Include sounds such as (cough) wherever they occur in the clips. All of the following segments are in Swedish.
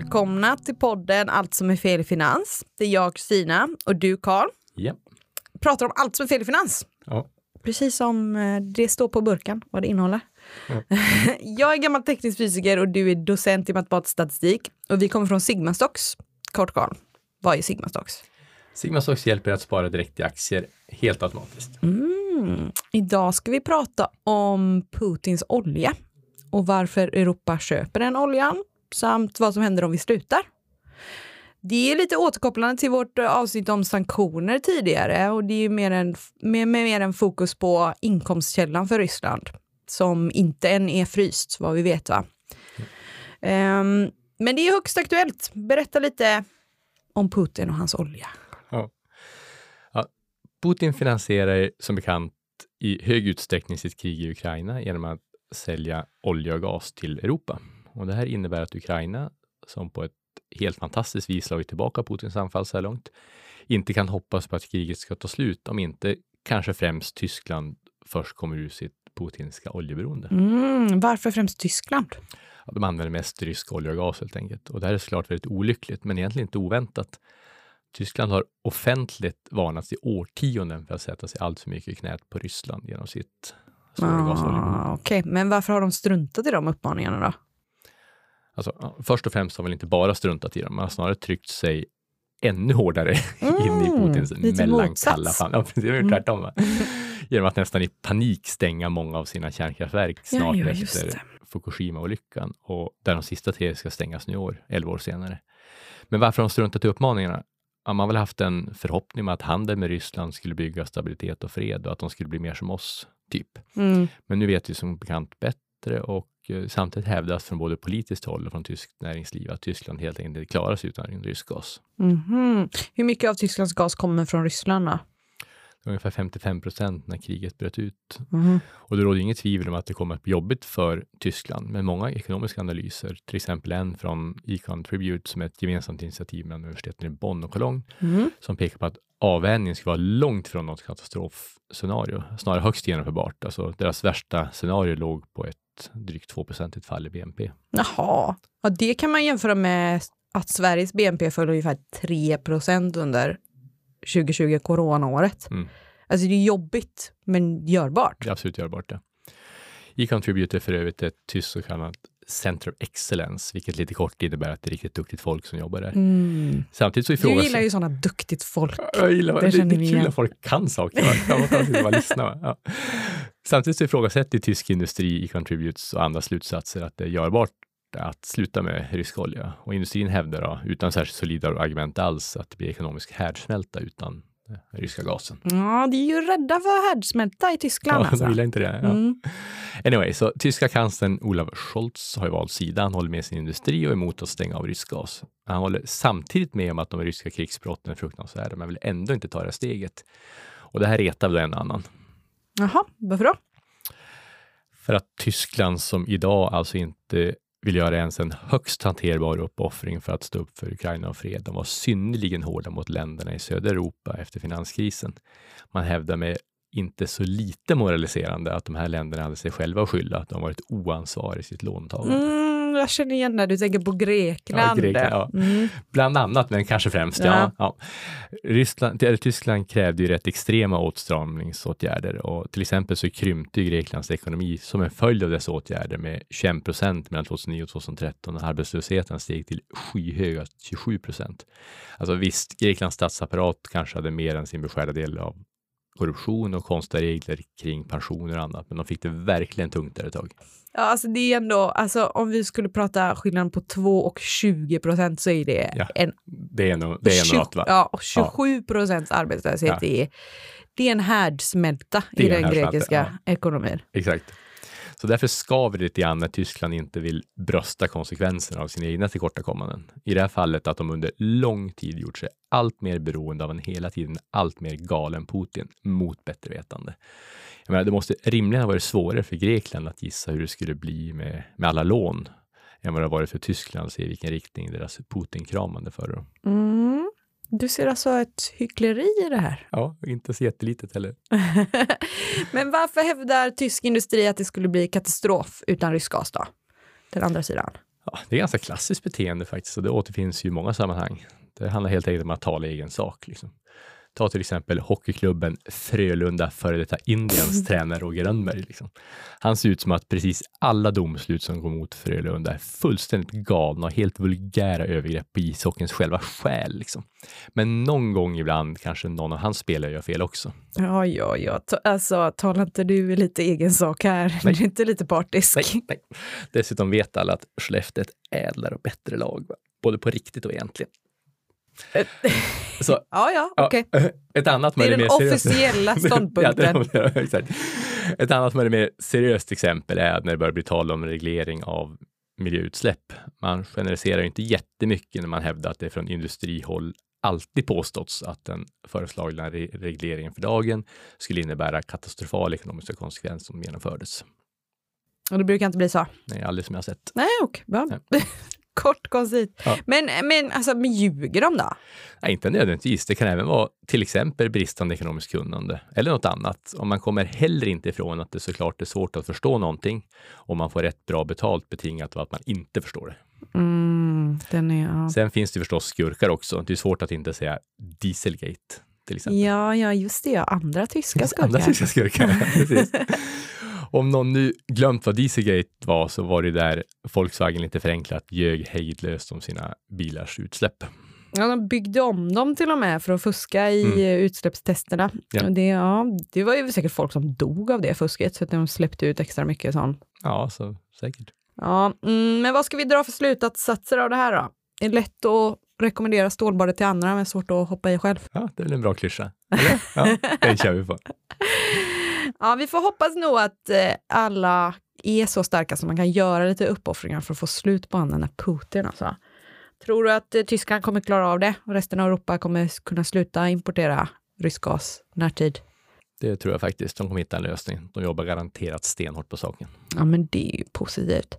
Välkomna till podden Allt som är fel i finans. Det är jag Kristina och du Karl. Ja. Pratar om allt som är fel i finans. Ja. Precis som eh, det står på burken, vad det innehåller. Ja. (laughs) jag är gammal teknisk fysiker och du är docent i matematisk statistik. Och vi kommer från Sigmastocks. Kort Karl, vad är Sigmastocks? Sigma Stocks hjälper att spara direkt i aktier helt automatiskt. Mm. Idag ska vi prata om Putins olja och varför Europa köper den oljan samt vad som händer om vi slutar. Det är lite återkopplande till vårt eh, avsnitt om sanktioner tidigare och det är mer en, mer, mer en fokus på inkomstkällan för Ryssland som inte än är fryst, vad vi vet. va? Ehm, men det är högst aktuellt. Berätta lite om Putin och hans olja. Ja. Ja, Putin finansierar som bekant i hög utsträckning sitt krig i Ukraina genom att sälja olja och gas till Europa. Och det här innebär att Ukraina, som på ett helt fantastiskt vis slagit tillbaka Putins anfall så här långt, inte kan hoppas på att kriget ska ta slut om inte kanske främst Tyskland först kommer ur sitt putinska oljeberoende. Mm, varför främst Tyskland? Ja, de använder mest rysk olja och gas helt enkelt. Och det här är såklart väldigt olyckligt, men egentligen inte oväntat. Tyskland har offentligt varnats i årtionden för att sätta sig allt för mycket i knät på Ryssland genom sitt. Ah, Okej, men varför har de struntat i de uppmaningarna då? Alltså, först och främst har väl inte bara struntat i dem, man har snarare tryckt sig ännu hårdare (laughs) in i Putins Mm, lite mellankalla famn. Ja, precis, Mm. tvärtom. Va? (laughs) Genom att nästan i panik stänga många av sina kärnkraftverk snart ja, efter. Fukushima-olyckan och där de sista tre ska stängas nu år, 11 år senare. Men varför har de struntat i uppmaningarna? Ja, man har väl haft en förhoppning om att handeln med Ryssland skulle bygga stabilitet och fred och att de skulle bli mer som oss, typ. Mm. Men nu vet vi som bekant bättre och eh, samtidigt hävdas från både politiskt håll och från tyskt näringsliv att Tyskland helt enkelt inte klarar sig utan rysk gas. Mhm. Hur mycket av Tysklands gas kommer från Ryssland då? Ungefär 55 procent när kriget bröt ut. Mhm. Och det råder inget tvivel om att det kommer att bli jobbigt för Tyskland. Men många ekonomiska analyser, till exempel en från Econ Tribute som är ett gemensamt initiativ mellan universiteten i Bonn och Cologne, Mhm. som pekar på att avvägningen ska vara långt från något katastrofscenario, snarare högst genomförbart. Alltså deras värsta scenario låg på ett drygt 2 fall i BNP. Jaha, ja, det kan man jämföra med att Sveriges BNP föll ungefär 3% under 2020, coronaåret. Mm. Alltså det är jobbigt, men görbart. Det är absolut görbart det. Econ Tribute är för övrigt ett tyskt så kallat Center of Excellence, vilket lite kort innebär att det är riktigt duktigt folk som jobbar där. Mm. Samtidigt så Du ifrågasätter... gillar ju sådana duktigt folk. Jag gillar Det det. Det, är kul att folk kan saker. va? Ja, man kan lyssna. va? Ja. Samtidigt så ifrågasätter tysk industri i Contributes och andra slutsatser att det är görbart att sluta med rysk olja. Och industrin hävdar då, utan särskilt solida argument alls, att det blir ekonomisk härdsmälta utan den ryska gasen. Ja, de är ju rädda för härdsmälta i Tyskland. Ja, alltså. de gillar inte det. Ja. Mm. Anyway, så tyska kanslern Olaf Scholz har ju valt sida. Han håller med sin industri och är emot att stänga av rysk gas. Han håller samtidigt med om att de ryska krigsbrotten är fruktansvärda, men vill ändå inte ta det här steget. Och det här retar väl en annan. Jaha, varför då? För att Tyskland som idag alltså inte vill göra ens en högst hanterbar uppoffring för att stå upp för Ukraina och fred. De var synnerligen hårda mot länderna i södra Europa efter finanskrisen. Man hävdar med inte så lite moraliserande att de här länderna hade sig själva att skylla, att de varit oansvariga i sitt låntagande. Mm, jag känner igen när du tänker på Grekland. Ja, Grekland, ja. Mm. Bland annat, men kanske främst. Ja. Ja. Ryssland, Tyskland krävde ju rätt extrema åtstramningsåtgärder och till exempel så krympte Greklands ekonomi som en följd av dessa åtgärder med 21 procent mellan 2009 och 2013 och arbetslösheten steg till skyhöga 27 procent. Alltså visst, Greklands statsapparat kanske hade mer än sin beskärda del av korruption och konstiga regler kring pensioner och annat, men de fick det verkligen tungt där ett tag. Ja, alltså det är ändå, alltså om vi skulle prata skillnaden på 2 och 20 procent så är det Ja, en Det är nog, det är nog 20 något, va? Ja, och 27 procents arbetslöshet Ja. är, det är en härdsmälta i den grekiska ekonomin. Exakt. Så därför skaver det lite grann när Tyskland inte vill brösta konsekvenserna av sina egna tillkortakommanden. I det här fallet att de under lång tid gjort sig allt mer beroende av en hela tiden allt mer galen Putin mot bättre vetande. Jag menar, det måste rimligen ha varit svårare för Grekland att gissa hur det skulle bli med, med alla lån än vad det har varit för Tyskland att se i vilken riktning deras Putin-kramande förde dem. Mm. Du ser alltså ett hyckleri i det här? Ja, inte så jättelitet heller. (laughs) Men varför hävdar tysk industri att det skulle bli katastrof utan rysk gas då? Den andra sidan. Ja, det är ganska klassiskt beteende faktiskt och det återfinns ju i många sammanhang. Det handlar helt enkelt om att tala egen sak. Liksom. Ta till exempel hockeyklubben Frölunda, före detta Indiens (laughs) tränare Roger Rönnberg. Liksom. Han ser ut som att precis alla domslut som går mot Frölunda är fullständigt galna och helt vulgära övergrepp på ishockeyns själva själ. Liksom. Men någon gång ibland kanske någon av hans spelare gör fel också. Ja, ja, ja. Alltså, talar inte du lite egen sak här? Nej. Du är inte lite partisk? Nej, nej. Dessutom vet alla att Skellefteå är ett ädlare och bättre lag, både på riktigt och egentligen. Så, (laughs) ja, ja, okej. Okay. (laughs) Ett annat det är den officiella (laughs) ståndpunkten. ja, exakt. Ett annat mer seriöst exempel är när det börjar bli tal om reglering av miljöutsläpp. Man generaliserar inte jättemycket när man hävdar att det från industrihåll alltid påståtts att den föreslagna re regleringen för dagen skulle innebära katastrofala ekonomiska konsekvenser som genomfördes. Och det brukar inte bli så? Nej, aldrig som jag sett. Nej, okej. Okay. Kort, koncist. Ja. Men, men, alltså, men ljuger de då? Nej, inte nödvändigtvis. Det kan även vara till exempel bristande ekonomiskt kunnande eller något annat. Och man kommer heller inte ifrån att det såklart är svårt att förstå någonting om man får rätt bra betalt betingat av att man inte förstår det. Mm, den är, ja. Sen finns det förstås skurkar också. Det är svårt att inte säga Dieselgate. Till exempel. Ja, ja, just det. Andra tyska (laughs) skurkar. Andra tyska skurkar, precis. (laughs) (laughs) Om någon nu glömt vad Dieselgate var så var det där Volkswagen lite förenklat ljög hejdlöst om sina bilars utsläpp. Ja, de byggde om dem till och med för att fuska i mm. utsläppstesterna. Ja. Det, ja, det var ju säkert folk som dog av det fusket, så att de släppte ut extra mycket sånt. Ja, så säkert. Ja, mm, men vad ska vi dra för slutsatser av det här då? Är det lätt att rekommendera stålbadet till andra, men svårt att hoppa i själv? Ja, det är väl en bra klyscha. Ja, (laughs) den kör vi på. Ja, vi får hoppas nog att eh, alla är så starka som man kan göra lite uppoffringar för att få slut på den här Putin. Alltså. Tror du att eh, Tyskland kommer klara av det och resten av Europa kommer kunna sluta importera rysk gas närtid? Det tror jag faktiskt. De kommer hitta en lösning. De jobbar garanterat stenhårt på saken. Ja, men det är ju positivt.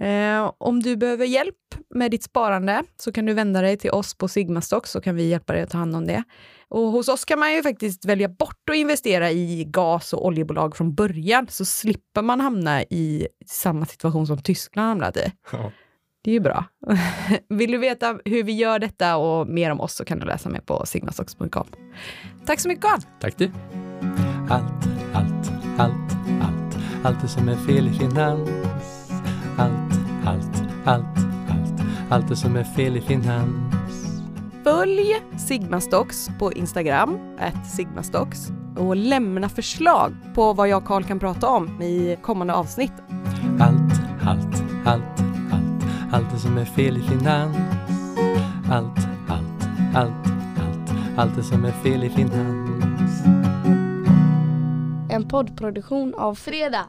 Eh, om du behöver hjälp med ditt sparande så kan du vända dig till oss på Sigmastock så kan vi hjälpa dig att ta hand om det. Och hos oss kan man ju faktiskt välja bort att investera i gas och oljebolag från början så slipper man hamna i samma situation som Tyskland hamnat i. Ja. Det är ju bra. (laughs) Vill du veta hur vi gör detta och mer om oss så kan du läsa mer på sigmastocks.com. Tack så mycket Carl! Tack du! Allt, allt, allt, allt, allt det som är fel i finans allt, allt, allt, allt, allt det som är fel i finans. Följ Sigmastocks på Instagram, Sigmastocks och lämna förslag på vad jag och Karl kan prata om i kommande avsnitt. Allt, allt, allt, allt, allt det som är fel i finans. Allt, allt, allt, allt, allt det som är fel i finans. En poddproduktion av Fredag.